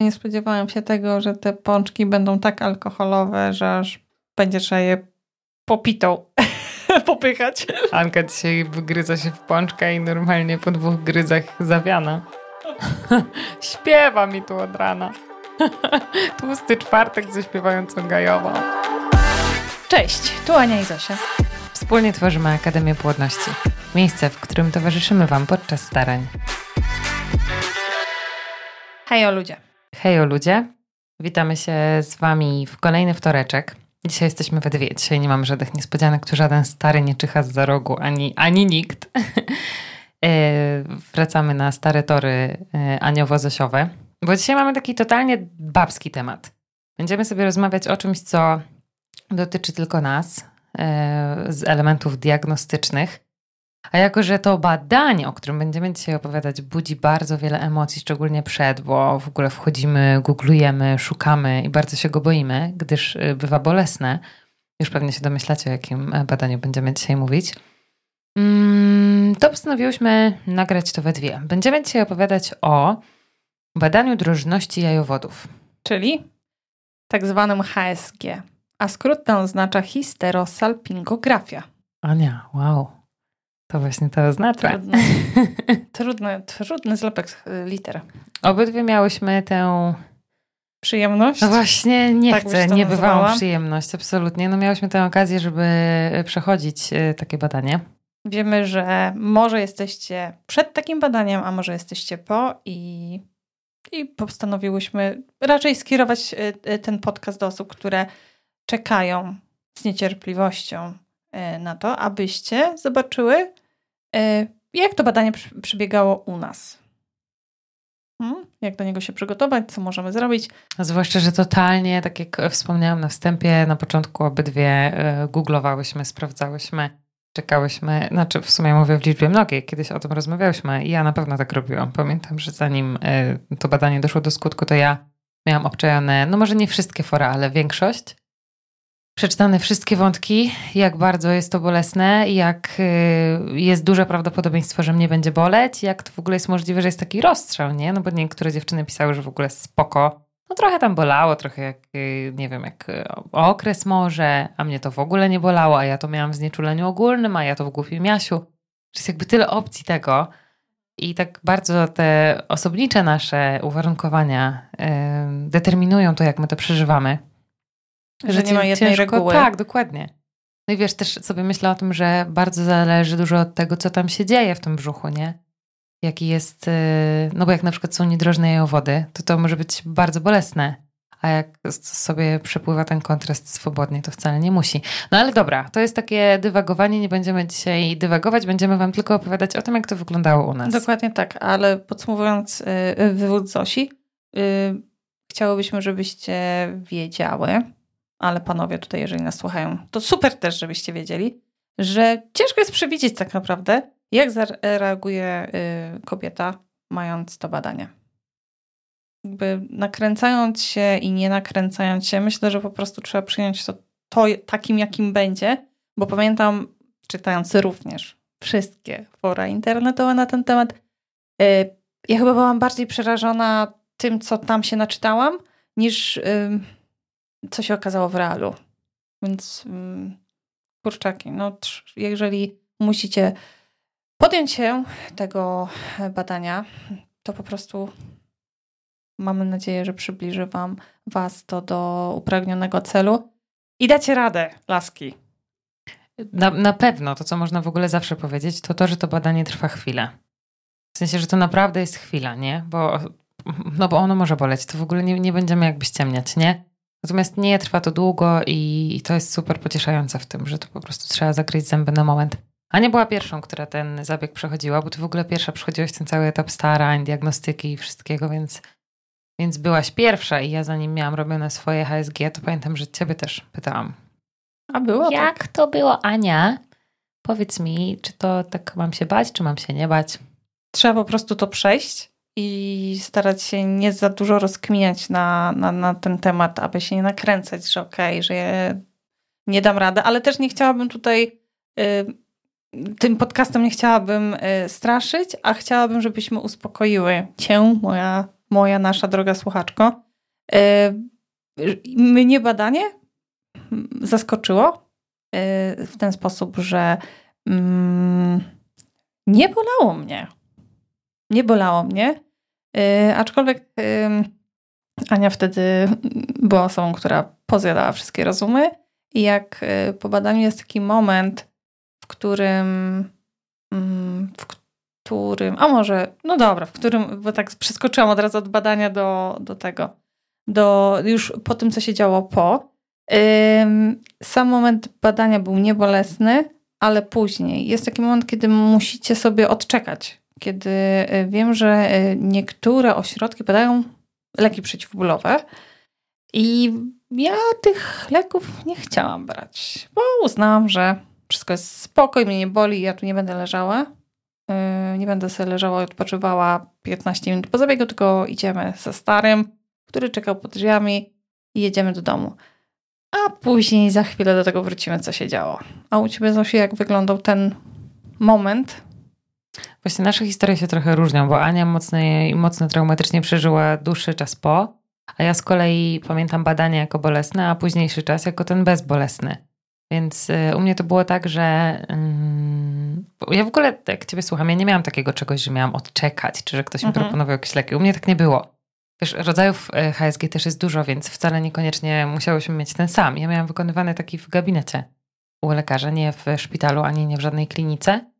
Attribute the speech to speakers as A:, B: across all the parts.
A: Nie spodziewałam się tego, że te pączki będą tak alkoholowe, że aż będzie trzeba je popitą popychać.
B: Anka dzisiaj wygryza się w pączka i normalnie po dwóch gryzach zawiana. Śpiewa mi tu od rana. Tłusty czwartek ze śpiewającą Gajową.
A: Cześć, tu Ania i Zosia.
B: Wspólnie tworzymy Akademię Płodności. Miejsce, w którym towarzyszymy Wam podczas starań.
A: Hejo ludzie.
B: Hejo ludzie. Witamy się z Wami w kolejny wtoreczek. Dzisiaj jesteśmy we dwie. Dzisiaj nie mam żadnych niespodzianek. Tu żaden stary nie czyha z za rogu, ani, ani nikt. E, wracamy na stare tory e, aniowo-zosiowe. Bo dzisiaj mamy taki totalnie babski temat. Będziemy sobie rozmawiać o czymś, co dotyczy tylko nas, e, z elementów diagnostycznych. A jako, że to badanie, o którym będziemy dzisiaj opowiadać, budzi bardzo wiele emocji, szczególnie przed, bo w ogóle wchodzimy, googlujemy, szukamy i bardzo się go boimy, gdyż bywa bolesne. Już pewnie się domyślacie, o jakim badaniu będziemy dzisiaj mówić. Mm, to postanowiłyśmy nagrać to we dwie. Będziemy dzisiaj opowiadać o badaniu drożności jajowodów.
A: Czyli tak zwanym HSG, a skrót ten oznacza histerosalpingografia.
B: Ania, wow. To właśnie to oznacza.
A: Trudny, trudny, trudny zlepek liter.
B: Obydwie miałyśmy tę
A: przyjemność.
B: No właśnie, nie
A: tak
B: chcę, nie bywałam przyjemność, absolutnie. No miałyśmy tę okazję, żeby przechodzić e, takie badanie.
A: Wiemy, że może jesteście przed takim badaniem, a może jesteście po i, i postanowiłyśmy raczej skierować ten podcast do osób, które czekają z niecierpliwością na to, abyście zobaczyły, jak to badanie przebiegało u nas. Hmm? Jak do niego się przygotować, co możemy zrobić.
B: Zwłaszcza, że totalnie, tak jak wspomniałam na wstępie, na początku obydwie googlowałyśmy, sprawdzałyśmy czekałyśmy, znaczy w sumie mówię w liczbie mnogiej, kiedyś o tym rozmawiałyśmy i ja na pewno tak robiłam. Pamiętam, że zanim y, to badanie doszło do skutku, to ja miałam obczajone, no może nie wszystkie fora, ale większość. Przeczytane wszystkie wątki, jak bardzo jest to bolesne, jak y, jest duże prawdopodobieństwo, że mnie będzie boleć, jak to w ogóle jest możliwe, że jest taki rozstrzał, nie? No bo niektóre dziewczyny pisały, że w ogóle spoko, no trochę tam bolało, trochę jak, y, nie wiem, jak y, okres może, a mnie to w ogóle nie bolało, a ja to miałam w znieczuleniu ogólnym, a ja to w głupim miasiu. Jest jakby tyle opcji tego i tak bardzo te osobnicze nasze uwarunkowania yy, determinują to, jak my to przeżywamy.
A: Że, że nie ma jednej ciężko, reguły.
B: Tak, dokładnie. No i wiesz, też sobie myślę o tym, że bardzo zależy dużo od tego, co tam się dzieje w tym brzuchu, nie? jaki jest, y, no bo jak na przykład są niedrożne jajowody, to to może być bardzo bolesne. A jak sobie przepływa ten kontrast swobodnie, to wcale nie musi. No ale dobra, to jest takie dywagowanie, nie będziemy dzisiaj dywagować, będziemy Wam tylko opowiadać o tym, jak to wyglądało u nas.
A: Dokładnie tak, ale podsumowując y, y, wywód Zosi, chciałobyśmy, żebyście wiedziały, ale panowie tutaj, jeżeli nas słuchają, to super też, żebyście wiedzieli, że ciężko jest przewidzieć tak naprawdę, jak zareaguje y, kobieta, mając to badanie? Jakby nakręcając się i nie nakręcając się, myślę, że po prostu trzeba przyjąć to, to takim, jakim będzie, bo pamiętam, czytając również wszystkie fora internetowe na ten temat, y, ja chyba byłam bardziej przerażona tym, co tam się naczytałam, niż co się okazało w realu. Więc kurczaki, no jeżeli musicie podjąć się tego badania, to po prostu mamy nadzieję, że przybliży wam was to do upragnionego celu i dacie radę, laski.
B: Na, na pewno to, co można w ogóle zawsze powiedzieć, to to, że to badanie trwa chwilę. W sensie, że to naprawdę jest chwila, nie? Bo, no bo ono może boleć. To w ogóle nie, nie będziemy jakby ściemniać, nie? Natomiast nie trwa to długo i, to jest super pocieszające w tym, że to po prostu trzeba zakryć zęby na moment. A nie była pierwszą, która ten zabieg przechodziła, bo ty w ogóle pierwsza przechodziłaś ten cały etap starań, diagnostyki i wszystkiego, więc, więc byłaś pierwsza i ja zanim miałam robione swoje HSG, to pamiętam, że ciebie też pytałam.
A: A było
B: Jak
A: tak?
B: to było, Ania? Powiedz mi, czy to tak mam się bać, czy mam się nie bać?
A: Trzeba po prostu to przejść i starać się nie za dużo rozkminiać na, na, na ten temat, aby się nie nakręcać, że okej, okay, że ja nie dam rady, ale też nie chciałabym tutaj... Yy, tym podcastem nie chciałabym y, straszyć, a chciałabym, żebyśmy uspokoiły cię, moja moja, nasza droga słuchaczko. E, mnie badanie zaskoczyło w ten sposób, że mm, nie bolało mnie. Nie bolało mnie, aczkolwiek Ania wtedy była osobą, która pozjadała wszystkie rozumy i jak po badaniu jest taki moment, w którym mm, w którym, a może, no dobra, w którym, bo tak przeskoczyłam od razu od badania do, do tego, do już po tym, co się działo po. Sam moment badania był niebolesny, ale później jest taki moment, kiedy musicie sobie odczekać. Kiedy y, wiem, że y, niektóre ośrodki podają leki przeciwbólowe i ja tych leków nie chciałam brać, bo uznałam, że wszystko jest spoko i mnie nie boli, ja tu nie będę leżała. Yy, nie będę sobie leżała i odpoczywała 15 minut po zabiegu, tylko idziemy ze starym, który czekał pod drzwiami i jedziemy do domu. A później za chwilę do tego wrócimy, co się działo. A u Ciebie, Zosi, jak wyglądał ten moment?
B: Właśnie nasze historie się trochę różnią, bo Ania mocno, mocno traumatycznie przeżyła dłuższy czas po, a ja z kolei pamiętam badania jako bolesne, a późniejszy czas jako ten bezbolesny. Więc y, u mnie to było tak, że ja w ogóle, jak ciebie słucham, ja nie miałam takiego czegoś, że miałam odczekać, czy że ktoś mi mhm. proponował jakieś leki. U mnie tak nie było. Wiesz, rodzajów y, HSG też jest dużo, więc wcale niekoniecznie musiałyśmy mieć ten sam. Ja miałam wykonywany taki w gabinecie u lekarza, nie w szpitalu, ani nie w żadnej klinice.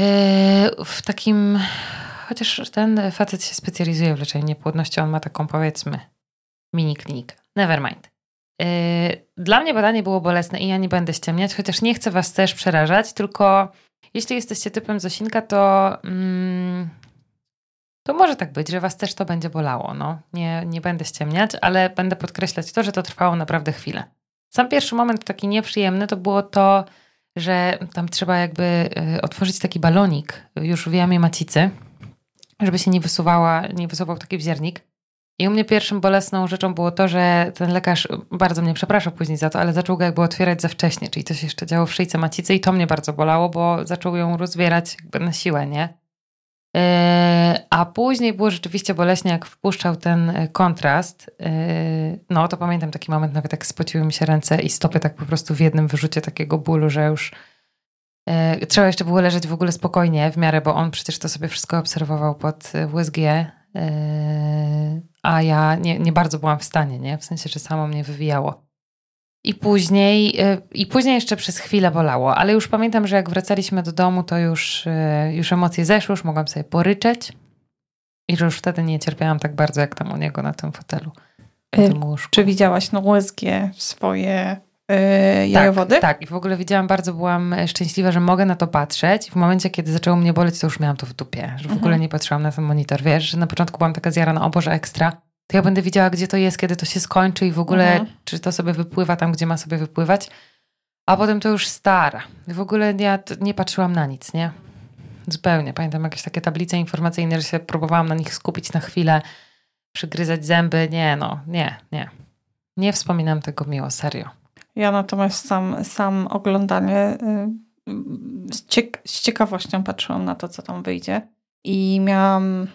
B: Y, w takim, chociaż ten facet się specjalizuje w leczeniu niepłodności, on ma taką powiedzmy mini klinikę. Never mind. Yy, dla mnie badanie było bolesne i ja nie będę ściemniać, chociaż nie chcę Was też przerażać, tylko jeśli jesteście typem Zosinka, to, mm, to może tak być, że Was też to będzie bolało. No. Nie, nie będę ściemniać, ale będę podkreślać to, że to trwało naprawdę chwilę. Sam pierwszy moment taki nieprzyjemny to było to, że tam trzeba jakby y, otworzyć taki balonik już w jamie macicy, żeby się nie wysuwała, nie wysuwał taki wziernik. I u mnie pierwszym bolesną rzeczą było to, że ten lekarz bardzo mnie przepraszał później za to, ale zaczął go jakby otwierać za wcześnie, czyli to się jeszcze działo w szyjce macicy i to mnie bardzo bolało, bo zaczął ją rozwierać jakby na siłę, nie? Yy, a później było rzeczywiście boleśnie, jak wpuszczał ten kontrast. Yy, no to pamiętam taki moment, nawet jak spociły mi się ręce i stopy tak po prostu w jednym wyrzucie takiego bólu, że już trzeba jeszcze było leżeć w ogóle spokojnie w miarę, bo on przecież to sobie wszystko obserwował pod USG a ja nie, nie bardzo byłam w stanie, nie? W sensie, że samo mnie wywijało. I później, y, I później jeszcze przez chwilę bolało, ale już pamiętam, że jak wracaliśmy do domu, to już, y, już emocje zeszły, już mogłam sobie poryczeć i że już wtedy nie cierpiałam tak bardzo, jak tam u niego na tym fotelu.
A: Na tym łóżku. Czy widziałaś na USG swoje yy, jajowody?
B: Tak, tak, i w ogóle widziałam, bardzo byłam szczęśliwa, że mogę na to patrzeć. W momencie, kiedy zaczęło mnie boleć, to już miałam to w dupie, że w mhm. ogóle nie patrzyłam na ten monitor. Wiesz, że na początku byłam taka zjarana, o Boże, ekstra, to ja będę widziała, gdzie to jest, kiedy to się skończy i w ogóle, mhm. czy to sobie wypływa tam, gdzie ma sobie wypływać. A potem to już stara. W ogóle ja nie patrzyłam na nic, nie? Zupełnie. Pamiętam jakieś takie tablice informacyjne, że się próbowałam na nich skupić na chwilę, przygryzać zęby. Nie, no, nie, nie. Nie wspominam tego miło, serio.
A: Ja natomiast sam, sam oglądanie y, z, ciek z ciekawością patrzyłam na to, co tam wyjdzie. I miałam,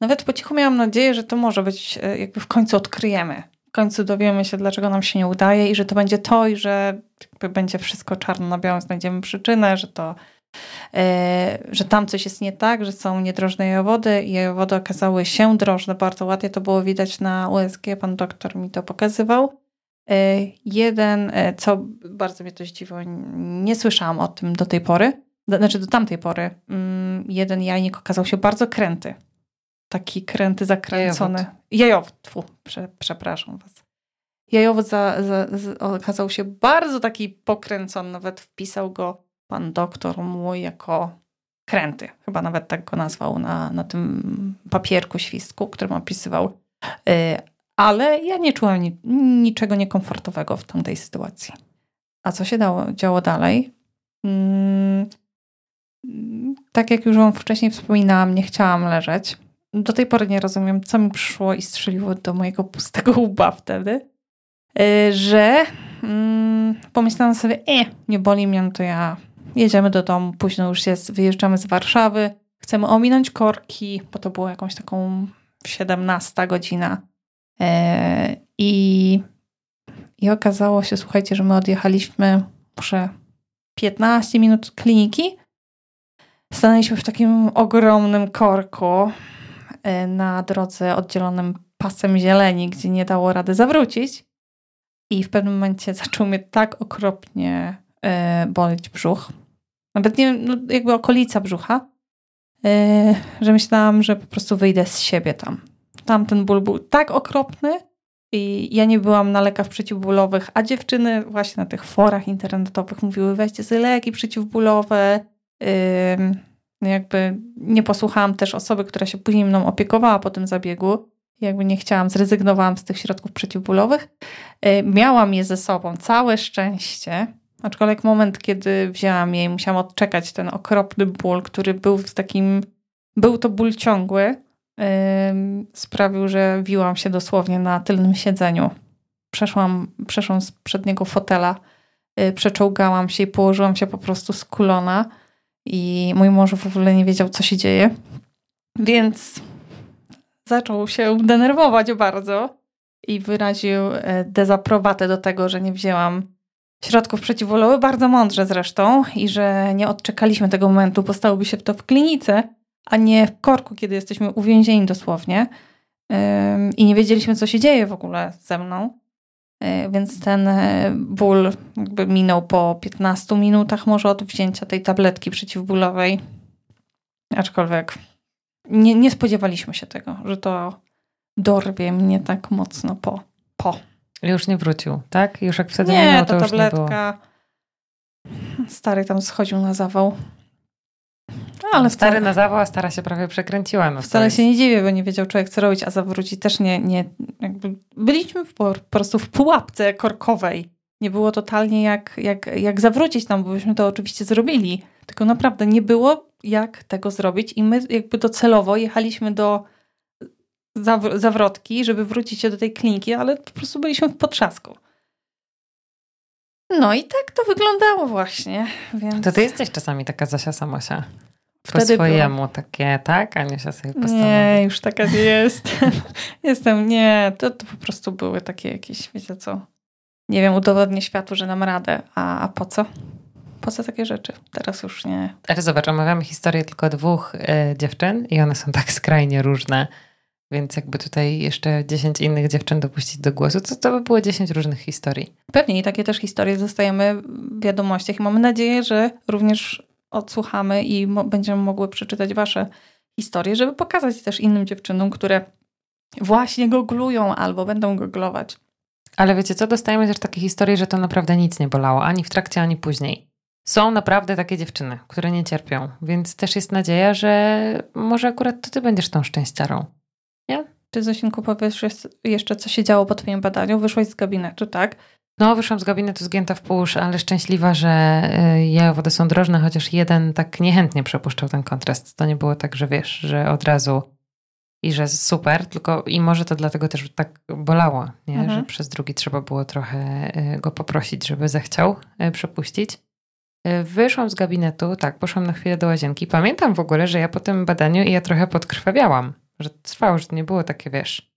A: nawet po cichu miałam nadzieję, że to może być, y, jakby w końcu odkryjemy. W końcu dowiemy się, dlaczego nam się nie udaje i że to będzie to i że będzie wszystko czarno na białym, znajdziemy przyczynę, że to y, że tam coś jest nie tak, że są niedrożne jajowody i jajowody okazały się drożne. Bardzo ładnie to było widać na USG, pan doktor mi to pokazywał. E, jeden, e, co bardzo mnie to zdziwiło, nie słyszałam o tym do tej pory, znaczy do tamtej pory. Mm, jeden jajnik okazał się bardzo kręty. Taki kręty, zakręcony. Jajowód. Jajowód, tfu, prze, przepraszam was. Jajowód za, za, za, okazał się bardzo taki pokręcony, nawet wpisał go pan doktor mój jako kręty. Chyba nawet tak go nazwał na, na tym papierku świstku, którym opisywał e, ale ja nie czułam ni niczego niekomfortowego w tamtej sytuacji. A co się dało, działo dalej? Mm, tak jak już Wam wcześniej wspominałam, nie chciałam leżeć. Do tej pory nie rozumiem, co mi przyszło i strzeliło do mojego pustego łba wtedy, y, że mm, pomyślałam sobie, e, nie boli mnie, no to ja jedziemy do domu, późno już jest, wyjeżdżamy z Warszawy, chcemy ominąć korki, bo to było jakąś taką 17 godzina. E, I, I okazało się, słuchajcie, że my odjechaliśmy może 15 minut kliniki. Stanęliśmy w takim ogromnym korku na drodze oddzielonym pasem zieleni, gdzie nie dało rady zawrócić. I w pewnym momencie zaczął mnie tak okropnie e, boleć brzuch. Nawet nie no jakby okolica brzucha, że myślałam, że po prostu wyjdę z siebie tam. Tamten ból był tak okropny i ja nie byłam na lekach przeciwbólowych, a dziewczyny właśnie na tych forach internetowych mówiły weźcie sobie leki przeciwbólowe. Jakby nie posłuchałam też osoby, która się później mną opiekowała po tym zabiegu. Jakby nie chciałam, zrezygnowałam z tych środków przeciwbólowych. Yy, miałam je ze sobą, całe szczęście. Aczkolwiek moment, kiedy wzięłam je i musiałam odczekać ten okropny ból, który był w takim, był to ból ciągły, sprawił, że wiłam się dosłownie na tylnym siedzeniu. Przeszłam, przeszłam z przedniego fotela, y, przeczołgałam się i położyłam się po prostu skulona i mój mąż w ogóle nie wiedział, co się dzieje. Więc zaczął się denerwować bardzo i wyraził e, dezaprobatę do tego, że nie wzięłam środków przeciwbólowych, bardzo mądrze zresztą, i że nie odczekaliśmy tego momentu, bo stałoby się to w klinice, a nie w korku, kiedy jesteśmy uwięzieni dosłownie i nie wiedzieliśmy, co się dzieje w ogóle ze mną. E, więc ten e, ból jakby minął po 15 minutach może od wzięcia tej tabletki przeciwbólowej. Aczkolwiek nie, nie spodziewaliśmy się tego, że to dorwie mnie tak mocno po. po.
B: Już nie wrócił, tak? Już jak wtedy
A: nie,
B: minął, to
A: ta tabletka. Stary tam schodził na zawał.
B: No, ale stary wcale, na zawał, a stara się prawie przekręciła. No
A: wcale się nie dziwię, bo nie wiedział człowiek, co robić, a zawrócić też nie. nie jakby byliśmy po, po prostu w pułapce korkowej. Nie było totalnie jak, jak, jak zawrócić tam, bo byśmy to oczywiście zrobili. Tylko naprawdę nie było jak tego zrobić i my jakby docelowo jechaliśmy do zawrotki, żeby wrócić się do tej kliniki, ale po prostu byliśmy w potrzasku. No i tak to wyglądało właśnie. Więc...
B: To ty jesteś czasami taka Zasia Samosia. Po Wtedy swojemu było. takie, tak? Aniusia sobie postanowi.
A: Nie, już taka nie jest. Jestem, nie, to, to po prostu były takie jakieś, wiecie co, nie wiem, udowodnię światu, że nam radę. A, a po co? Po co takie rzeczy? Teraz już nie.
B: Ale zobacz, omawiamy historię tylko dwóch y, dziewczyn i one są tak skrajnie różne. Więc jakby tutaj jeszcze 10 innych dziewczyn dopuścić do głosu, to to by było 10 różnych historii.
A: Pewnie i takie też historie zostajemy w wiadomościach i mamy nadzieję, że również odsłuchamy i będziemy mogły przeczytać wasze historie, żeby pokazać też innym dziewczynom, które właśnie goglują albo będą goglować.
B: Ale wiecie co, dostajemy też takie historie, że to naprawdę nic nie bolało, ani w trakcie, ani później. Są naprawdę takie dziewczyny, które nie cierpią, więc też jest nadzieja, że może akurat to ty będziesz tą szczęściarą. Nie?
A: Czy Zosinku powiesz jeszcze, co się działo po twoim badaniu? Wyszłaś z gabinetu, tak?
B: No, wyszłam z gabinetu zgięta w półż, ale szczęśliwa, że y, jajowody są drożne, chociaż jeden tak niechętnie przepuszczał ten kontrast. To nie było tak, że wiesz, że od razu i że super, tylko i może to dlatego też tak bolało, nie? Mhm. że przez drugi trzeba było trochę y, go poprosić, żeby zechciał y, przepuścić. Wyszłam z gabinetu, tak, poszłam na chwilę do łazienki. Pamiętam w ogóle, że ja po tym badaniu i ja trochę podkrwawiałam że trwało, że to nie było takie, wiesz,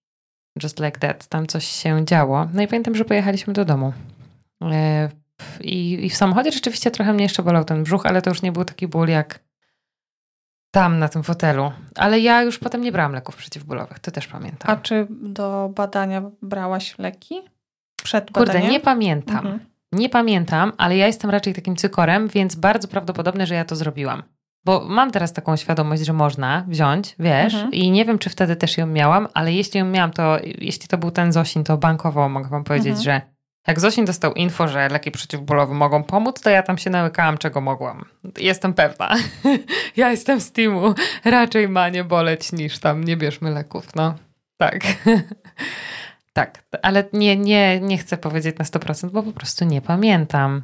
B: just like that. Tam coś się działo. No i pamiętam, że pojechaliśmy do domu. E, I, I, w samochodzie rzeczywiście trochę mnie jeszcze bolał ten brzuch, ale to już nie był taki ból jak tam na tym fotelu. Ale ja już potem nie brałam leków przeciwbólowych, to też pamiętam.
A: A czy do badania brałaś leki? Przed
B: badaniem? Kurde, nie pamiętam. Mhm. Nie pamiętam, ale ja jestem raczej takim cykorem, więc bardzo prawdopodobne, że ja to zrobiłam. Bo mam teraz taką świadomość, że można wziąć, wiesz, mhm. i nie wiem, czy wtedy też ją miałam, ale jeśli ją miałam, to jeśli to był ten Zosin, to bankowo mogę wam powiedzieć, mhm. że jak Zosin dostał info, że leki przeciwbólowe mogą pomóc, to ja tam się nałykałam, czego mogłam. Jestem pewna. ja jestem z teamu. Raczej ma nie boleć niż tam nie bierzmy leków, no. Tak. tak, ale nie, nie, nie chcę powiedzieć na 100%, bo po prostu nie pamiętam.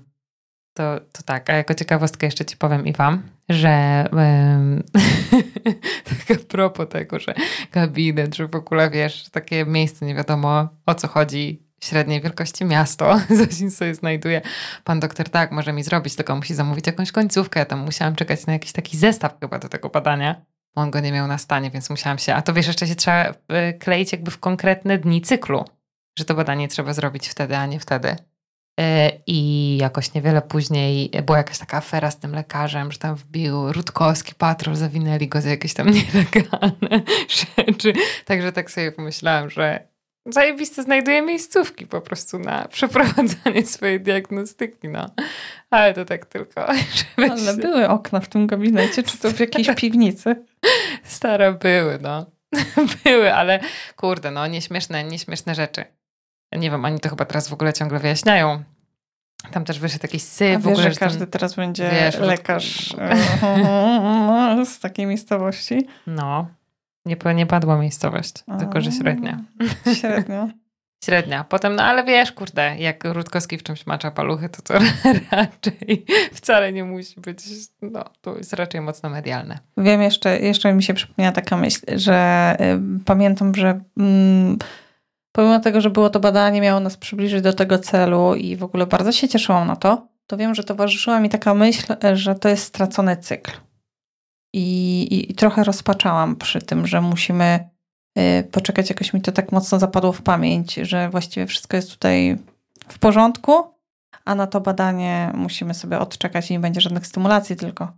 B: To, to tak, a jako ciekawostkę jeszcze ci powiem i wam, że um, tak a propos tego, że gabinet, że w ogóle wiesz, takie miejsce nie wiadomo o co chodzi, średniej wielkości miasto, Zosin sobie znajduje. Pan doktor tak, może mi zrobić, tylko musi zamówić jakąś końcówkę. Ja tam musiałam czekać na jakiś taki zestaw chyba do tego badania. on go nie miał na stanie, więc musiałam się, a to wiesz, jeszcze się trzeba y, kleić jakby w konkretne dni cyklu, że to badanie trzeba zrobić wtedy, a nie wtedy. Y, I jakoś niewiele później była jakaś taka afera z tym lekarzem, że tam wbił Rutkowski patrol, zawinęli go za jakieś tam nielegalne rzeczy. Także tak sobie pomyślałam, że zajebiste znajduje miejscówki po prostu na przeprowadzanie swojej diagnostyki, no. Ale to tak tylko.
A: Ale się... były okna w tym gabinecie, czy to w jakiejś piwnicy?
B: Stare były, no. były, ale kurde, no nieśmieszne, nieśmieszne rzeczy. Nie wiem, oni to chyba teraz w ogóle ciągle wyjaśniają. Tam też wyszedł jakiś syf. A
A: w ogóle, że każdy ten, teraz będzie wiesz, lekarz z takiej miejscowości.
B: No, nie, nie padła miejscowość, A, tylko że średnia.
A: Średnia.
B: Średnia. Potem, no ale wiesz, kurde, jak Rutkowski w czymś macza paluchy, to to raczej wcale nie musi być, no to jest raczej mocno medialne.
A: Wiem, jeszcze, jeszcze mi się przypomniała taka myśl, że y, pamiętam, że y, pomimo tego, że było to badanie, miało nas przybliżyć do tego celu i w ogóle bardzo się cieszyłam na to, to wiem, że towarzyszyła mi taka myśl, że to jest stracony cykl. I, i, i trochę rozpaczałam przy tym, że musimy y, poczekać, jakoś mi to tak mocno zapadło w pamięć, że właściwie wszystko jest tutaj w porządku, a na to badanie musimy sobie odczekać i nie będzie żadnych stymulacji, tylko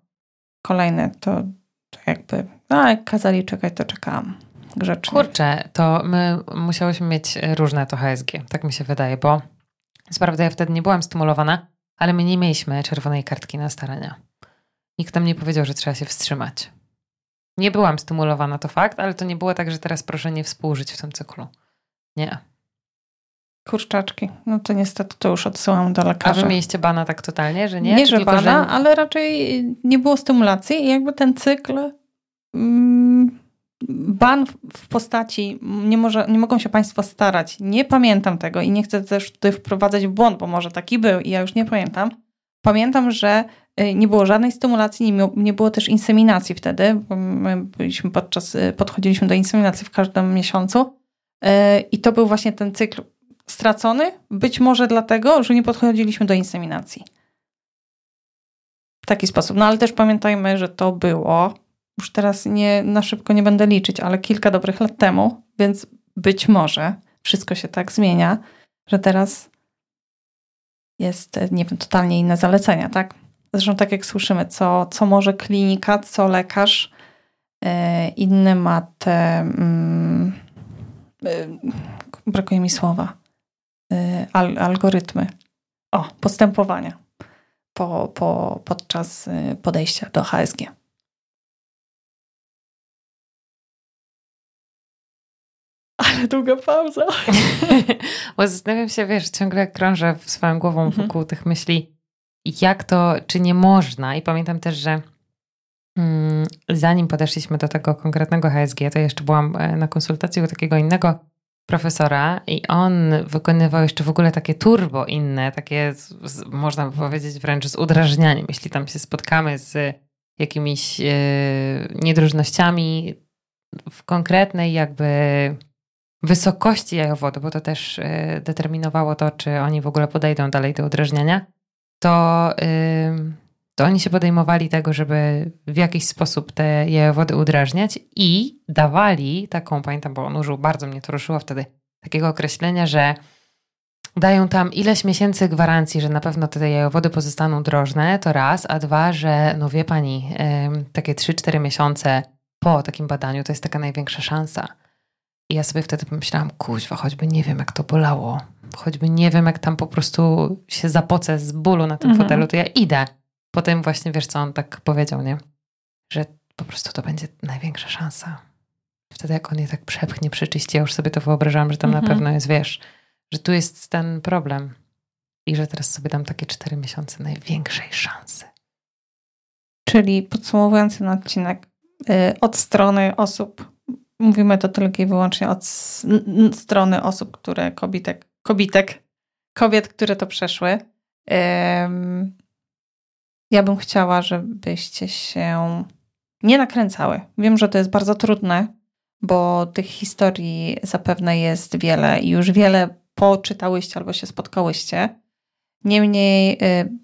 A: kolejne to, to jakby, no jak kazali czekać, to czekałam grzecznie.
B: Kurczę, to my musiałyśmy mieć różne to HSG, tak mi się wydaje, bo co ja wtedy nie byłam stymulowana, ale my nie mieliśmy czerwonej kartki na starania. Nikt nam nie powiedział, że trzeba się wstrzymać. Nie byłam stymulowana, to fakt, ale to nie było tak, że teraz proszę nie współżyć w tym cyklu. Nie.
A: Kurczaczki. No to niestety to już odsyłam do lekarza.
B: A wy mieliście bana tak totalnie, że nie?
A: Nie, że bana, że... ale raczej nie było stymulacji i jakby ten cykl mm, ban w postaci nie, może, nie mogą się Państwo starać. Nie pamiętam tego i nie chcę też tutaj wprowadzać w błąd, bo może taki był i ja już nie pamiętam. Pamiętam, że y, nie było żadnej stymulacji, nie, było też inseminacji wtedy, my byliśmy podczas, y, podchodziliśmy do inseminacji w każdym miesiącu y, i to był właśnie ten cykl stracony, być może dlatego, że nie podchodziliśmy do inseminacji. W taki sposób. No ale też pamiętajmy, że to było, już teraz nie, na szybko nie będę liczyć, ale kilka dobrych lat temu, więc być może wszystko się tak zmienia, że teraz jest, nie wiem, totalnie inne zalecenia, tak? Zresztą tak jak słyszymy, co, co może klinika, co lekarz, yy, inny ma te, yy, brakuje mi słowa, yy, al, algorytmy, o, postępowania po, po, podczas podejścia do HSG. Ale długa pauza.
B: Bo zastanawiam się, wiesz, ciągle krążę swoją głową mhm. wokół tych myśli, jak to, czy nie można. I pamiętam też, że mm, zanim podeszliśmy do tego konkretnego HSG, to jeszcze byłam e, na konsultacji u takiego innego profesora i on wykonywał jeszcze w ogóle takie turbo inne, takie z, można by powiedzieć wręcz z udrażnianiem. Jeśli tam się spotkamy z jakimiś e, niedróżnościami w konkretnej jakby wysokości jajowodu, bo to też y, determinowało to, czy oni w ogóle podejdą dalej do udrażniania, to, to oni się podejmowali tego, żeby w jakiś sposób te jajowody udrażniać i dawali taką, pamiętam, bo on użył, bardzo mnie to ruszyło wtedy, takiego określenia, że dają tam ileś miesięcy gwarancji, że na pewno te jajowody pozostaną drożne, to raz, a dwa, że no wie pani, takie 3-4 miesiące po takim badaniu to jest taka największa szansa. I ja sobie wtedy pomyślałam, kuźwa, choćby nie wiem, jak to bolało, choćby nie wiem, jak tam po prostu się zapocę z bólu na tym mhm. fotelu, to ja idę. Potem właśnie, wiesz co on tak powiedział, nie? Że po prostu to będzie największa szansa. Wtedy jak on je tak przepchnie, przeczyści, ja już sobie to wyobrażałam, że tam mhm. na pewno jest, wiesz, że tu jest ten problem. I że teraz sobie dam takie cztery miesiące największej szansy.
A: Czyli podsumowując ten odcinek, yy, od strony osób mówimy to tylko i wyłącznie od strony osób, które kobitek, kobitek, kobiet, które to przeszły. Ja bym chciała, żebyście się nie nakręcały. Wiem, że to jest bardzo trudne, bo tych historii zapewne jest wiele i już wiele poczytałyście albo się spotkałyście. Niemniej y,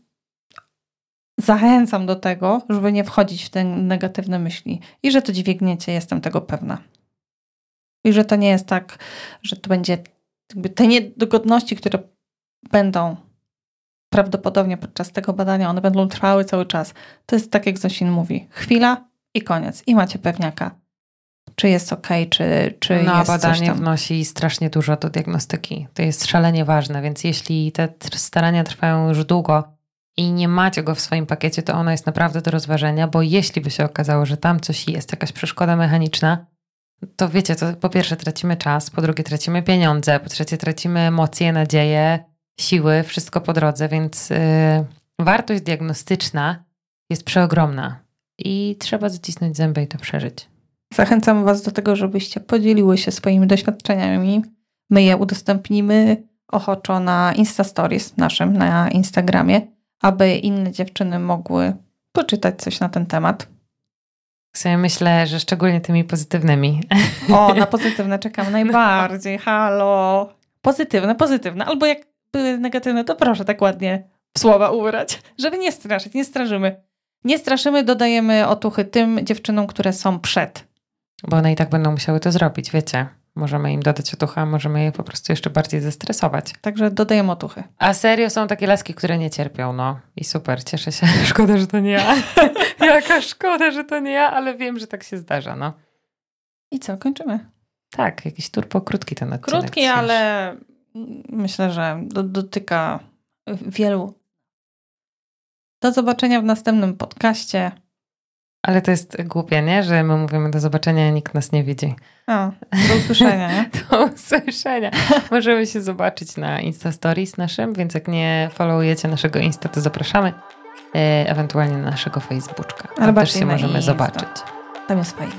A: zachęcam do tego, żeby nie wchodzić w te negatywne myśli i że to dźwigniecie, jestem tego pewna. I że to nie jest tak, że to będzie jakby te niedogodności, które będą prawdopodobnie podczas tego badania, one będą trwały cały czas. To jest tak, jak Zosin mówi, chwila i koniec. I macie pewniaka, czy jest ok, czy, czy
B: no,
A: jest
B: badanie
A: coś
B: wnosi strasznie dużo do diagnostyki. To jest szalenie ważne, więc jeśli te starania trwają już długo i nie macie go w swoim pakiecie, to ono jest naprawdę do rozważenia, bo jeśli by się okazało, że tam coś jest, jakaś przeszkoda mechaniczna, to wiecie, to po pierwsze tracimy czas, po drugie tracimy pieniądze, po trzecie tracimy emocje, nadzieję, siły, wszystko po drodze, więc yy, wartość diagnostyczna jest przeogromna i trzeba zacisnąć zęby i to przeżyć.
A: Zachęcam Was do tego, żebyście podzieliły się swoimi doświadczeniami. My je udostępnimy ochoczo na Insta Stories naszym, na Instagramie, aby inne dziewczyny mogły poczytać coś na ten temat.
B: Sobie myślę, że szczególnie tymi pozytywnymi.
A: O, na pozytywne czekam najbardziej. Halo. Pozytywne, pozytywne. Albo jak były negatywne, to proszę tak ładnie w słowa ubrać, żeby nie straszyć, nie straszymy. Nie straszymy, dodajemy otuchy tym dziewczynom, które są przed.
B: Bo one i tak będą musiały to zrobić, wiecie. Możemy im dodać otucha, możemy je po prostu jeszcze bardziej zestresować.
A: Także dodajemy otuchy.
B: A serio są takie laski, które nie cierpią, no. I super, cieszę się. Szkoda, że to nie ja. Jaka szkoda, że to nie ja, ale wiem, że tak się zdarza, no.
A: I co, kończymy?
B: Tak, jakiś turbo krótki ten odcinek.
A: Krótki,
B: dzisiejszy.
A: ale myślę, że do, dotyka wielu. Do zobaczenia w następnym podcaście.
B: Ale to jest głupie, nie? Że my mówimy do zobaczenia, a nikt nas nie widzi.
A: Do usłyszenia, nie?
B: Do usłyszenia. Możemy się zobaczyć na Insta Stories naszym, więc jak nie followujecie naszego Insta, to zapraszamy. E, ewentualnie na naszego Facebooka. Tam
A: Ale
B: też się możemy
A: Insta.
B: zobaczyć.
A: Tam jest fajnie.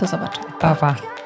A: Do zobaczenia.
B: Pa, pa.